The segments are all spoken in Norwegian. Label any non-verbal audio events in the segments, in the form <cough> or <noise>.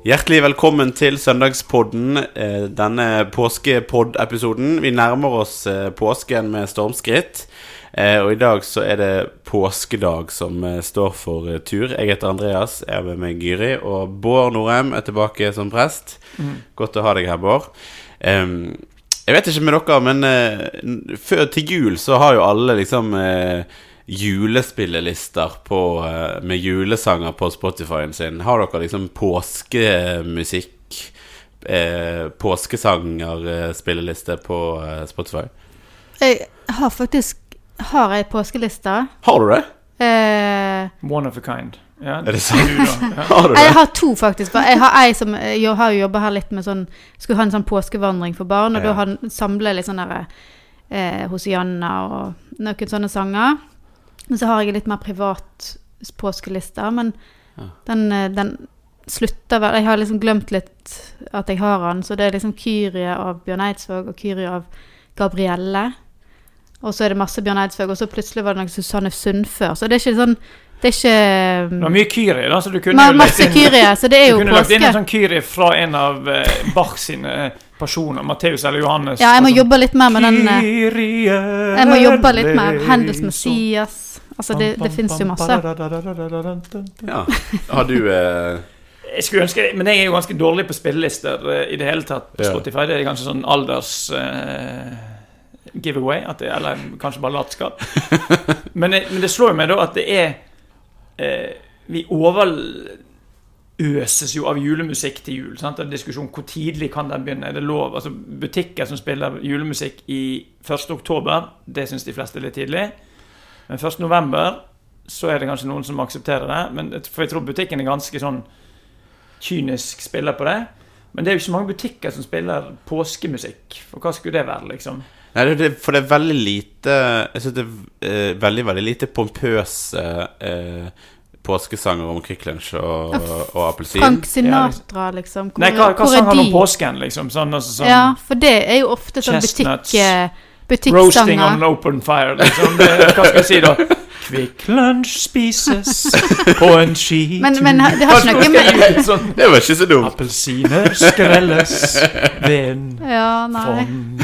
Hjertelig velkommen til søndagspodden, eh, denne påskepod-episoden. Vi nærmer oss eh, påsken med stormskritt. Eh, og i dag så er det påskedag som står for tur. Jeg heter Andreas, jeg er med meg Gyri. Og Bård Norheim er tilbake som prest. Mm. Godt å ha deg her, Bård. jeg vet ikke med dere, men før til jul så har jo alle liksom julespillelister på, eh, med julesanger på Spotify-en sin. Har dere liksom påskemusikk, eh, påskesanger-spilleliste eh, på eh, Spotify? Jeg har faktisk Har jeg påskeliste? Har du det? Eh, One of a kind. Ja, er det sant? Ja. <laughs> har du det? Jeg har to, faktisk. Jeg har ei som jeg har jo jobba her litt med sånn Skulle ha en sånn påskevandring for barn, og ja. da samler jeg litt sånn derre eh, Hosianna og noen sånne sanger. Men så har jeg litt mer privat påskeliste. Men ja. den, eh, den, slutter vel Jeg har liksom glemt litt at jeg har den. Så det er liksom Kyrie av Bjørn Eidsvåg og Kyrie av Gabrielle. Og så er det masse Bjørn Eidsvåg, og så plutselig var det noe Susanne Sundfør. Så det er ikke sånn det er ikke Det var mye Kyrie, da. Så du kunne jo masse inn, Kyrie, så det er jo. Du kunne lagt inn en sånn Kyrie fra en av eh, Bach sine personer. Matteus eller Johannes. Ja, jeg må altså. jobbe litt mer med den Kyrie Jeg må jobbe litt med Hendels Messias. Altså, det, det fins jo masse. Ja. Har du eh... Jeg skulle ønske det, Men jeg er jo ganske dårlig på spillelister i det hele tatt på. Spotify. Det er kanskje sånn alders eh, giveaway. Det, eller kanskje bare latskap. men, men, det slår meg da at det er eh, Vi overøses jo av julemusikk til jul. Sant? Det er diskusjon hvor tidlig kan den begynne. Er det lov? Altså Butikker som spiller julemusikk i 1. oktober, det syns de fleste er litt tidlig. Men 1.11. så er det kanskje noen som aksepterer det. Men, for jeg tror butikken er ganske sånn kynisk spiller på det. Men det er jo ikke mange butikker som spiller påskemusikk. For hva skulle det være, liksom? Nei, det, For det er veldig lite Jeg synes det er eh, veldig, veldig lite pompøse eh, påskesanger om Kvikk Lunsj og, og, appelsin. Frank Sinatra, liksom. Hvor, Nei, hva, hva sang han om påsken, liksom? Sånn, altså, sånn, ja, for det er jo ofte sånn butikk... Eh, butikksanger. Roasting on an open fire, liksom. Det, hva skal jeg si, da? Kvikk Lunsj spises på en skitur Men, men det har ikke noe med sånn, Det var ikke så dumt. Appelsiner skrelles ved en ja, fond.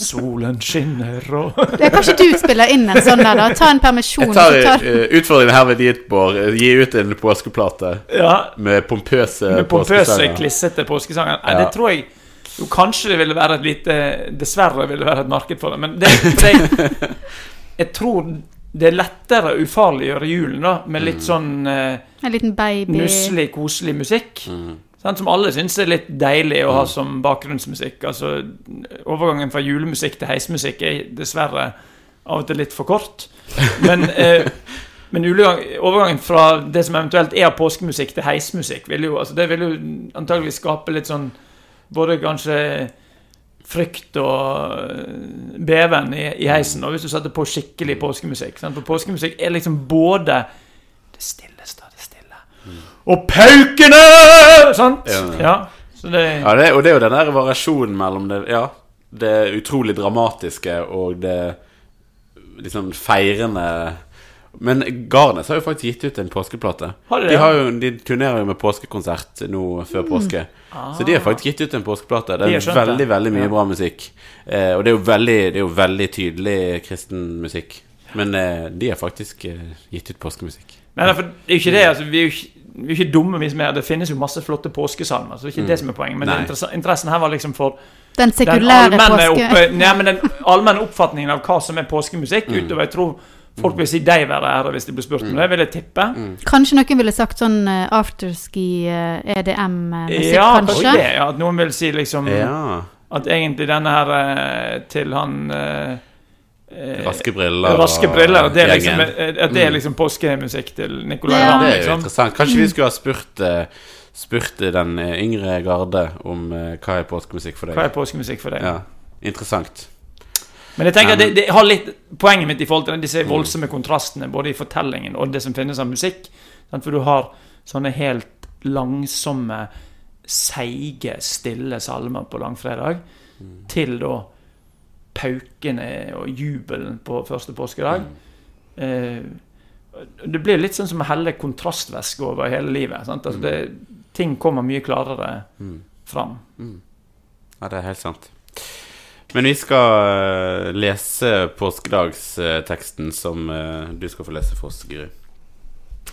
Solen skinner og det, Kanskje du spiller inn en sånn der, da? Ta en permisjon. Jeg tar, tar... Uh, utfordringen herved gitt, Bård. Gi ut en påskeplate ja. med pompøse Med pompøse, klissete påskesanger. Ja. Det tror jeg jo, kanskje det ville være et lite Dessverre ville det være et marked for det. Men det, det, <laughs> jeg tror det er lettere å ufarliggjøre julen da med litt mm. sånn eh, En liten baby Nusselig, koselig musikk. Mm. Sant, som alle syns er litt deilig å ha mm. som bakgrunnsmusikk. Altså, Overgangen fra julemusikk til heismusikk er dessverre av og til litt for kort. Men, eh, men overgangen fra det som eventuelt er påskemusikk, til heismusikk, vil jo, altså, det vil jo antageligvis skape litt sånn både kanskje frykt og eh, beven i, i heisen. Og hvis du setter på skikkelig påskemusikk. Sant? For påskemusikk er liksom både det stilleste av det stille mm. og paukene! Sant? Ja. ja, det, ja det, og det er jo den der variasjonen mellom det Ja, det utrolig dramatiske og det liksom feirende men Garnes har jo faktisk gitt ut en påskeplate. Har de, de, har jo, de turnerer jo med påskekonsert nå før mm. påske. Ah. Så de har faktisk gitt ut en påskeplate. Det er veldig veldig mye ja. bra musikk. Eh, og det er, veldig, det er, jo veldig, tydelig kristen musikk. Men eh, de har faktisk eh, gitt ut påskemusikk. Nei, det er jo ikke det. Altså, vi er jo ikke, vi er ikke dumme vi som er Det finnes jo masse flotte påskesalmer. Så det er ikke mm. det som er poenget. Men interessen her var liksom for den sekulære den påske... Opp, nei, men den allmenne oppfatningen av hva som er påskemusikk, mm. utover jeg tror Folk vil si deg være ære hvis de blir spurt om mm. det, vil jeg tippe. Mm. Kanskje noen ville sagt sånn uh, afterski, uh, EDM-musikk, ja, kanskje? Det, ja, at noen vil si liksom ja. At egentlig denne her uh, til han uh, Raske briller. Raske briller det er liksom, at det er mm. liksom påskemusikk til Nicolay ja. Ramm. Det er jo liksom. interessant. Kanskje vi skulle ha spurt spurt den yngre garde om hva er påskemusikk for deg. Hva er påskemusikk for deg? Ja, Interessant. Men jeg tenker det, det, har litt poenget mitt i forhold til disse voldsomme kontrastene både i fortellingen og det som finnes av musikk. For du har sånne helt langsomme, seige, stille salmer på langfredag mm. til da paukene og jubelen på første påskedag. Mm. Eh, det blir litt sånn som å helle kontrastvæske over hele livet. Altså det, ting kommer mye klarere fram. Ja, det er helt sant. Men vi skal eh, lese påskedagsteksten som eh, du skal få lese for oss, Gry.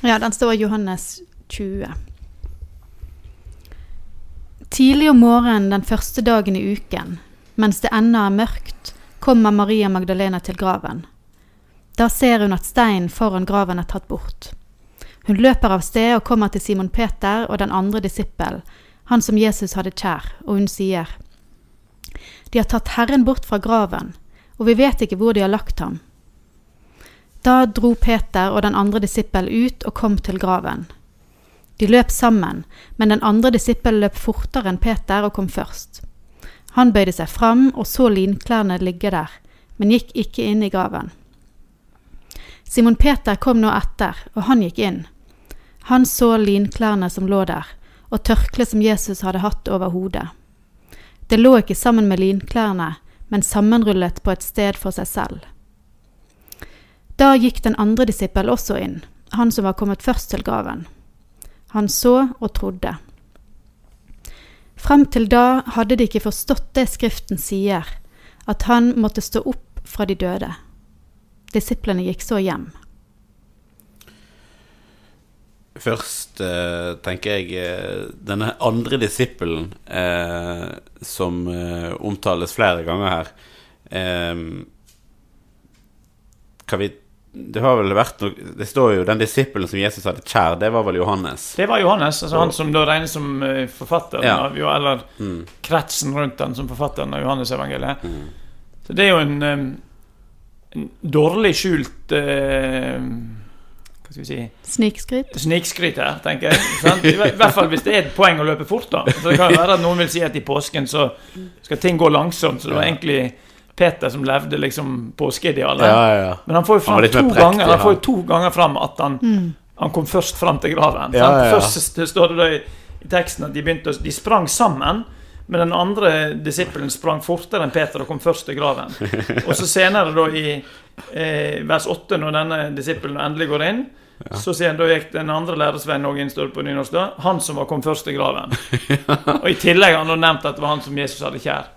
Ja, den står i Johannes 20. Tidlig om morgenen den første dagen i uken, mens det ennå er mørkt, kommer Maria Magdalena til graven. Da ser hun at steinen foran graven er tatt bort. Hun løper av sted og kommer til Simon Peter og den andre disippel, han som Jesus hadde kjær, og hun sier, De har tatt Herren bort fra graven, og vi vet ikke hvor de har lagt ham. Da dro Peter og den andre disippel ut og kom til graven. De løp sammen, men den andre disippel løp fortere enn Peter og kom først. Han bøyde seg fram og så linklærne ligge der, men gikk ikke inn i graven. Simon Peter kom nå etter, og han gikk inn. Han så linklærne som lå der, og tørkleet som Jesus hadde hatt over hodet. Det lå ikke sammen med linklærne, men sammenrullet på et sted for seg selv. Da gikk den andre disippel også inn, han som var kommet først til graven. Han så og trodde. Frem til da hadde de ikke forstått det Skriften sier, at han måtte stå opp fra de døde. Disiplene gikk så hjem. Først eh, tenker jeg eh, denne andre disippelen eh, som eh, omtales flere ganger her eh, Kan vi Det har vel vært noe Det står jo den disippelen som Jesus hadde kjær, det var vel Johannes? Det var Johannes, altså han som da regnes som eh, forfatteren Ja. av, eller Mm. kretsen rundt den som forfatteren av Johannes-evangeliet. Så det er jo en, en dårlig skjult eh, Hva skal vi si Snikskryt. snikskryt her, tenker jeg. Sant? I hvert fall hvis det er et poeng å løpe fort, da. Så det kan jo være at noen vil si at i påsken så skal ting gå langsomt. Så det var egentlig Peter som levde liksom påskeidealet. Ja, ja, ja. Men han får jo fram to prektig, ganger Han får jo to ganger fram at han, Mm. han kom først fram til graven. Ja, ja, ja. Først står det da i, i teksten at de begynte å, De sprang sammen. Men den andre disippelen sprang fortere enn Peter og kom først til graven. <laughs> Og så senere, da i eh, vers 8, når denne disippelen endelig går inn, så sier han da gikk den andre lærersvennen òg inn, på nynorsk, da. Han som var kom først til graven. <laughs> Og i tillegg har han nevnt at det var han som Jesus hadde kjær.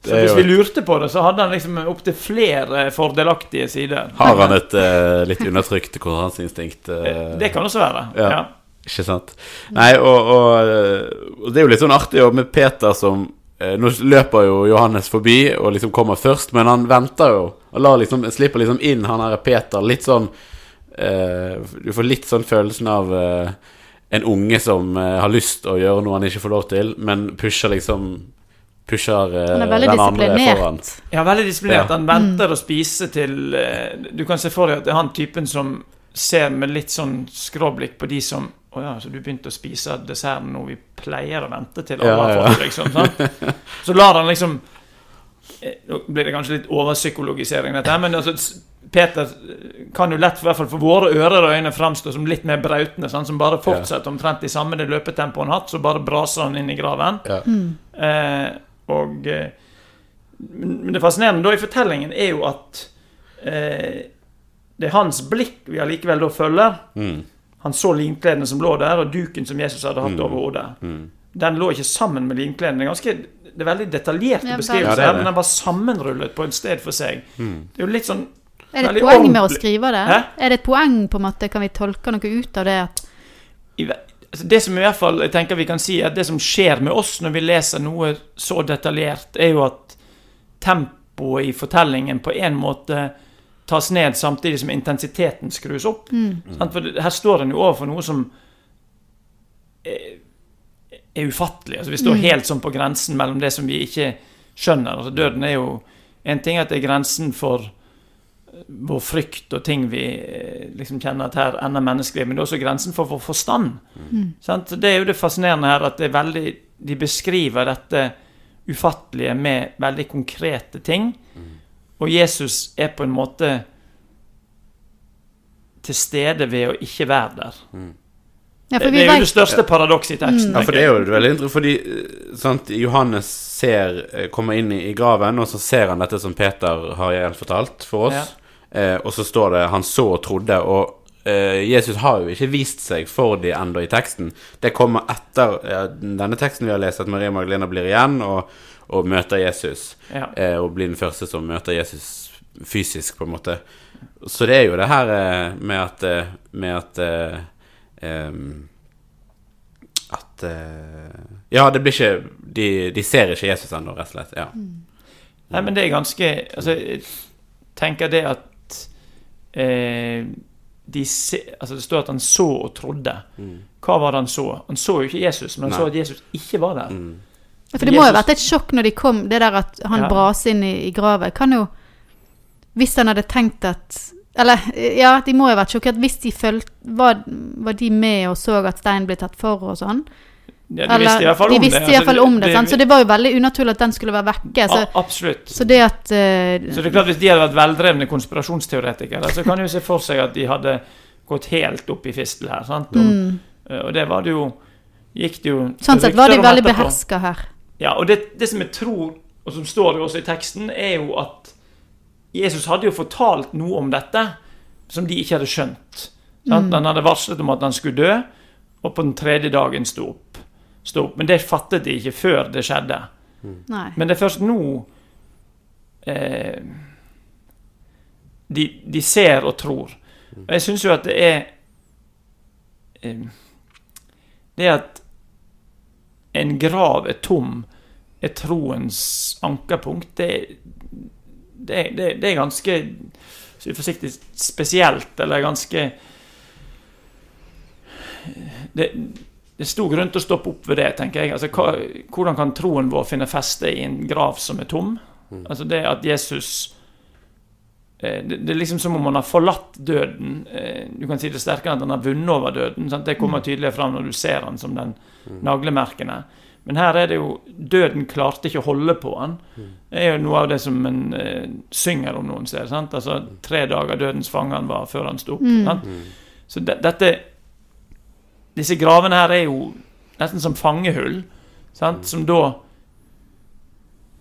Så hvis vi lurte på det, så hadde han liksom opptil flere fordelaktige sider. Har han et eh, litt undertrykt konkurranseinstinkt? eh, Det kan også være. Ja. Ja. Ikke sant? Nei, og, og, eh, og det er jo litt sånn artig med Peter som eh, Nå løper jo Johannes forbi og liksom kommer først, men han venter jo. Og lar liksom, slipper liksom inn han her Peter litt sånn eh, Du får litt sånn følelsen av eh, en unge som eh, har lyst å gjøre noe han ikke får lov til, men pusher liksom Pusher uh, Han er veldig den andre foran. Ja, veldig disiplinert. Ja. Han venter å spise til eh, Du kan se for deg at det er han typen som ser med litt sånn skråblikk på de som Å ja, så du begynte å spise desserten nå vi pleier å vente til alle Ja, har fått det, liksom. Sant? <laughs> Så lar han liksom eh, Nå blir det kanskje litt overpsykologisering, dette her, men altså, Peter kan jo lett, i hvert fall for våre ører og øyne, framstå som litt mer brautende. Sånn, Som bare fortsetter omtrent i samme det løpetempoet han har hatt, så bare braser han inn i graven. Ja. Eh, og eh, men, men det fascinerende da i fortellingen er jo at eh, det er hans blikk vi allikevel da følger. Mm. Han så linkledene som lå der, og duken som Jesus hadde hatt Mm. over hodet. Mm. Den lå ikke sammen med linkledene. Det ganske, det er veldig detaljerte Ja, beskrivelser, Ja, det er det. men den var sammenrullet på et sted for seg. Mm. Det er jo litt sånn Er det et poeng poeng med å skrive det? Hæ? Er det et poeng, på en måte? Kan vi tolke noe ut av det? I, altså Det som i hvert fall jeg tenker vi kan si, at det som skjer med oss når vi leser noe så detaljert, er jo at tempoet i fortellingen på en måte tas ned, samtidig som intensiteten skrus opp. mm. Sant? For her står en jo overfor noe som er, er ufattelig. Altså Vi står Mm. helt sånn på grensen mellom det som vi ikke skjønner. Altså Døden er jo En ting at det er grensen for vår frykt og ting vi eh, liksom kjenner at her ender menneskelig, men det er også grensen for vår forstand. Mm. Sant? Det er jo det fascinerende her at det er veldig de beskriver dette ufattelige med veldig konkrete ting. Og Jesus er på en måte til stede ved å ikke være der. Ja, Det, det er jo det største paradokset i teksten. Mm. Ja, for det er jo veldig interessant, fordi eh, sant, Johannes ser, eh, kommer inn i, i graven, og så ser han dette som Peter har gjenfortalt for oss. Ja. Eh, og så står det 'han så og trodde', og eh, Jesus har jo ikke vist seg for de ennå i teksten. Det kommer etter eh, denne teksten vi har lest, at Maria Magdalena blir igjen og, og møter Jesus. Ja. Eh, og blir den første som møter Jesus fysisk, på en måte. Så det er jo det her eh, med at eh, Med at em, At uh, Ja, det blir ikke de, de ser ikke Jesus ennå, rett og slett. Ja. Nei, men det er ganske Altså, jeg tenker det at eh, de se, altså Det står at han så og trodde. Hva var det han så? Han så jo ikke Jesus, men han Nei. så at Jesus ikke var der. Mm. Ja, For det må jo ha vært et sjokk når de kom, det der at han Ja. braser inn i, i graven. Kan jo Hvis han hadde tenkt at Eller ja, de må jo ha vært sjokkert hvis de følte var, var de med og så at steinen ble tatt for og sånn? Ja, de visste i hvert fall de om det. Altså, fall om det, det-? Så det var jo veldig unaturlig at den skulle være vekke. Så, absolutt. så det at Uh, Så det er klart Hvis de hadde vært veldrevne konspirasjonsteoretikere, så kan du se for seg at de hadde gått helt opp i fistel her. sant? Og, mm, og det var det jo Gikk det jo Sånn sett var de veldig beherska her. Ja, og det, det som jeg tror, og som står jo også i teksten, er jo at Jesus hadde jo fortalt noe om dette som de ikke hadde skjønt. Sant? Han hadde varslet om at han skulle dø, og på den tredje dagen sto opp. Stå opp. Men det fattet de ikke før det skjedde. Nei. Men det er først nå eh, de, de ser og tror. Og jeg syns jo at det er eh, Det at en grav er tom, er troens ankerpunkt, det, det, det, det er ganske så forsiktig spesielt, eller ganske det, det er stor grunn til å stoppe opp ved det, tenker jeg. Altså, hva, hvordan kan troen vår finne feste i en grav som er tom? Altså det at Jesus eh, det, det er liksom som om han har forlatt døden. Eh, Du kan si det sterkere at han har vunnet over døden. Sant? Det kommer tydeligere fram når du ser han som den naglemerkene. Men her er det jo Døden klarte ikke å holde på han. Det er jo noe av det som en eh, synger om noen steder. Altså tre dager dødens fange han var før han sto opp. Mm. Sant? Så de, dette Disse gravene her er jo nesten som fangehull, sant? som da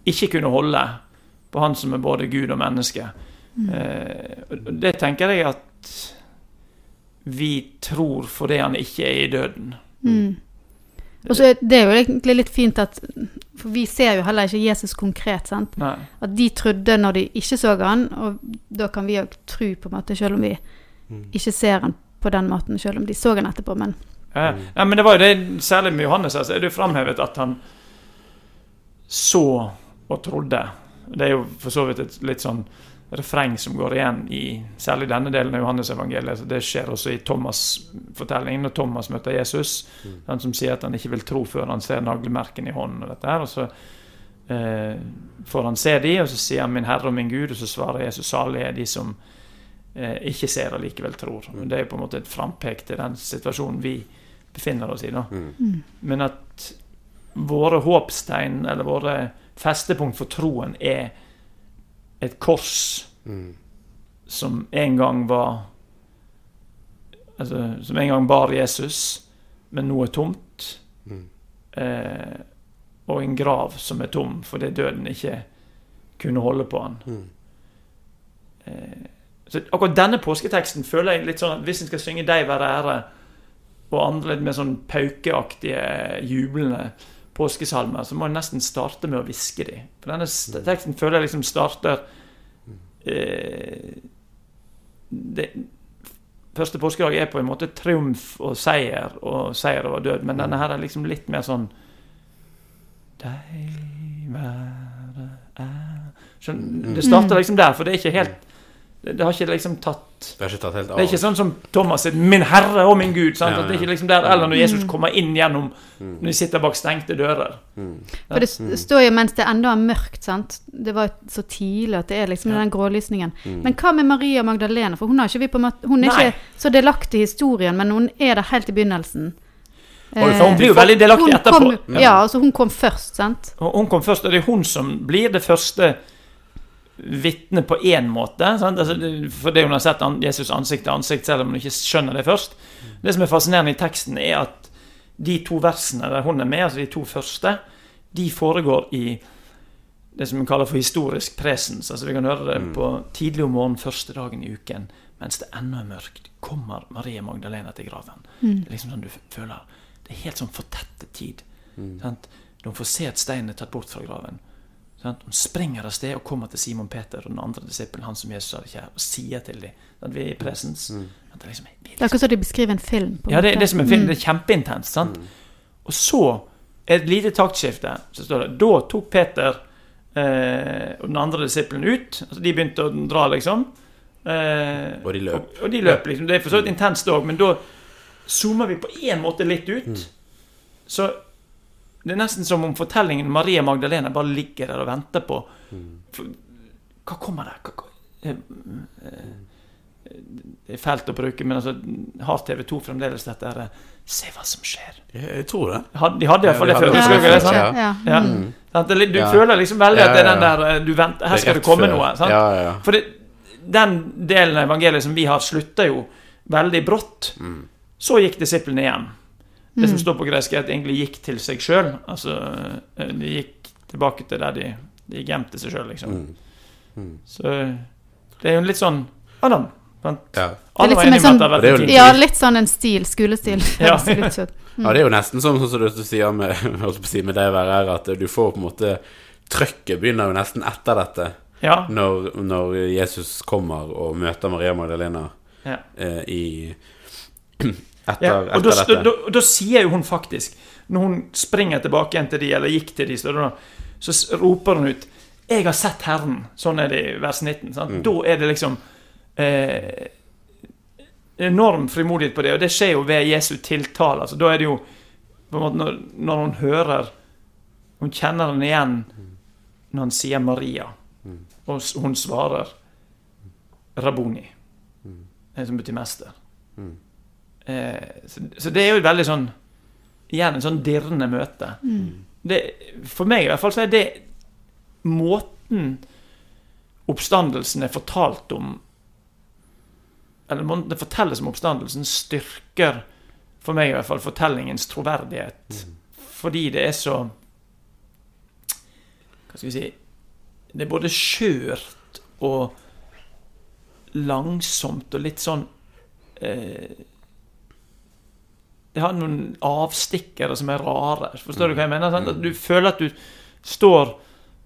ikke kunne holde på han som er både Gud og menneske. Eh, det tenker jeg at vi tror fordi han ikke er i døden. Mm. Og så det er jo egentlig litt fint at For vi ser jo heller ikke Jesus konkret, sant. Nei. At de trodde når de ikke så han, og da kan vi òg tro, på en måte, selv om vi ikke ser han på den måten, selv om de så han etterpå. Men Ja, ja, men det var jo det, særlig med Johannes, altså, er det jo framhevet at han så og trodde. Det er jo for så vidt et litt sånn refreng som går igjen i særlig denne delen av Johannes-evangeliet. Det skjer også i Thomas-fortellingen, når Thomas møter Jesus. Han som sier at han ikke vil tro før han ser naglemerken i hånden. Og dette her, og så eh, får han se de, og så sier han 'min Herre og min Gud', og så svarer Jesus 'Salig er de som eh, ikke ser og likevel tror'. Mm. Det er jo på en måte et frampek til den situasjonen vi befinner oss i. da. Men at våre håpstegn, eller våre festepunkt for troen, er et kors som en gang var Altså, som en gang bar Jesus, men nå er tomt. Eh, og en grav som er tom fordi døden ikke kunne holde på han. Eh, så akkurat denne påsketeksten føler jeg litt sånn at hvis en skal synge 'Deg være ære', og andre litt mer sånn paukeaktige, jublende påskesalmer, så må en nesten starte med å hviske de. For denne teksten føler jeg liksom starter eh, det, Første påskedag er på en måte triumf og seier og seier over død, men denne her er liksom litt mer sånn Deg være ære Skjønner- Det starter liksom der, for det er ikke helt Det, det har ikke liksom tatt Det har ikke tatt helt av. det er ikke sånn som Thomas sier 'Min Herre og min Gud'. Sant? Ja, At det er ikke liksom der, Eller når Jesus kommer inn gjennom Når de sitter bak stengte dører. For det står jo mens det ennå er mørkt, sant. Det var så tidlig at det er liksom den grålysningen. Men hva med Maria Magdalena? For hun, har ikke vi på måte, hun er Nei. ikke så delaktig i historien, men hun er der helt i begynnelsen. For hun blir jo veldig delaktig etterpå. kom, ja, altså hun kom først, sant. Hun kom først, og det er hun som blir det første vitnet på én måte. Sant? Altså, det- hun har sett Jesus ansikt til ansikt, selv om hun ikke skjønner det først. Det som er fascinerende i teksten, er at de to versene der hun er med, altså de to første, de foregår i det som vi kaller for historisk presens. Altså Vi kan høre det på tidlig om morgenen første dagen i uken. mens det ennå er mørkt, kommer Maria Magdalena til graven. Mm. Det er liksom sånn du føler Det er helt sånn fortettet tid. Mm. Sant? De får se at steinen er tatt bort fra graven. Sant? Hun springer av sted og kommer til Simon Peter og den andre disippelen, han som Jesus hadde kjær, og sier til dem at vi er i presens. Mm. Det liksom, er Det er akkurat som de beskriver en film. på ja, det, det er som en film. Mm. Det er kjempeintenst. sant? Og så et lite taktskifte. Så står det Da tok Peter eh, og den andre disippelen ut. Altså De begynte å dra, liksom. Eh, Og de løp. Og, og de løp, liksom. Det er for så vidt intenst òg, men da zoomer vi på en måte litt ut. Mm. Så det er nesten som om fortellingen Maria Magdalena bare ligger der og venter på Mm. for, Hva kommer der? Hva, det er fælt å bruke, men altså, har TV2 fremdeles dette her eh, Se hva som skjer. Jeg, jeg tror det. Had- De hadde iallfall Ja, det de før. hadde det. Ja. sant? Ja. Ja. Mm. Du Ja. føler liksom veldig at det er den der eh, du venter, Her skal det komme før. noe. Sant? Ja, ja, ja. For det, den delen av evangeliet som vi har, slutta jo veldig brått. Mm. Så gikk disiplene hjem. Det som Mm. står på gresk, er at de egentlig gikk til seg sjøl. Altså, eh, de gikk tilbake til der de, de gjemte seg sjøl, liksom. Mm. Mm. Så det er jo litt sånn Adam. Ja. Alle var enige en om at det sånn- har det er vært en en- Ja, litt sånn en stil. Skolestil. <laughs> Ja. <laughs> Som. ja, det er jo nesten som sånn som du sier med, <laughs> si, med det å være her, at du får på en måte Trøkket begynner jo nesten etter dette. Ja. Når, når Jesus kommer og møter Maria Magdalena Ja. eh, i <clears throat> Etter, Ja, og da, etter da, dette. da, da sier jo hun faktisk Når hun springer tilbake igjen til de, eller gikk til de, så, da, så roper hun ut 'Jeg har sett Herren'. Sånn er det i vers 19. Sant? Mm. Da er det liksom eh, enorm frimodighet på det, og det skjer jo ved Jesu tiltale. Altså, da er det jo på en måte når, når hun hører Hun kjenner den igjen når han sier Maria, Mm. og hun svarer Raboni, Mm. som betyr mester. Mm. Eh, så, så det er jo et veldig sånn Igjen en sånn dirrende møte. Mm. Det, for meg i hvert fall så er det måten oppstandelsen er fortalt om Eller måten det fortelles om oppstandelsen, styrker for meg i hvert fall fortellingens troverdighet. Fordi det er så Hva skal vi si Det er både skjørt og langsomt og litt sånn eh, Det har noen avstikkere som er rare. Forstår du hva jeg mener? Sant? At du føler at du står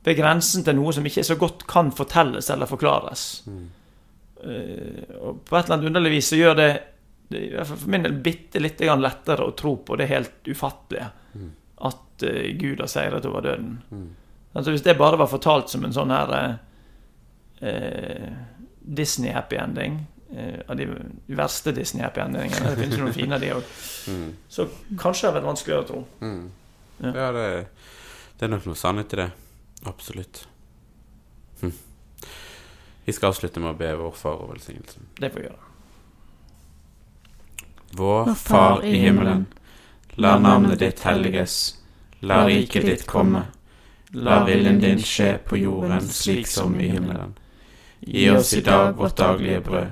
ved grensen til noe som ikke så godt kan fortelles eller forklares. Mm. Eh, og på et eller annet underlig vis så gjør det, det i hvert fall for min del bitte litt lettere å tro på det helt ufattelige. Mm. At uh, Gud har seiret over døden. Mm. Altså Hvis det bare var fortalt som en sånn her eh, Disney-happy ending Av de verste Disney-happy endingene. Det finnes jo noen fine, de òg. Mm. Så kanskje det har vært vanskeligere å tro. Mm. Ja. Ja, det, det er nok noe sannhet i det. Absolutt. Hm. Vi skal avslutte med å be vår far og velsignelsen. Det får vi gjøre. Vår Far i himmelen. La navnet ditt helliges. La riket ditt komme. La viljen din skje på jorden slik som i himmelen. Gi oss i dag vårt daglige brød,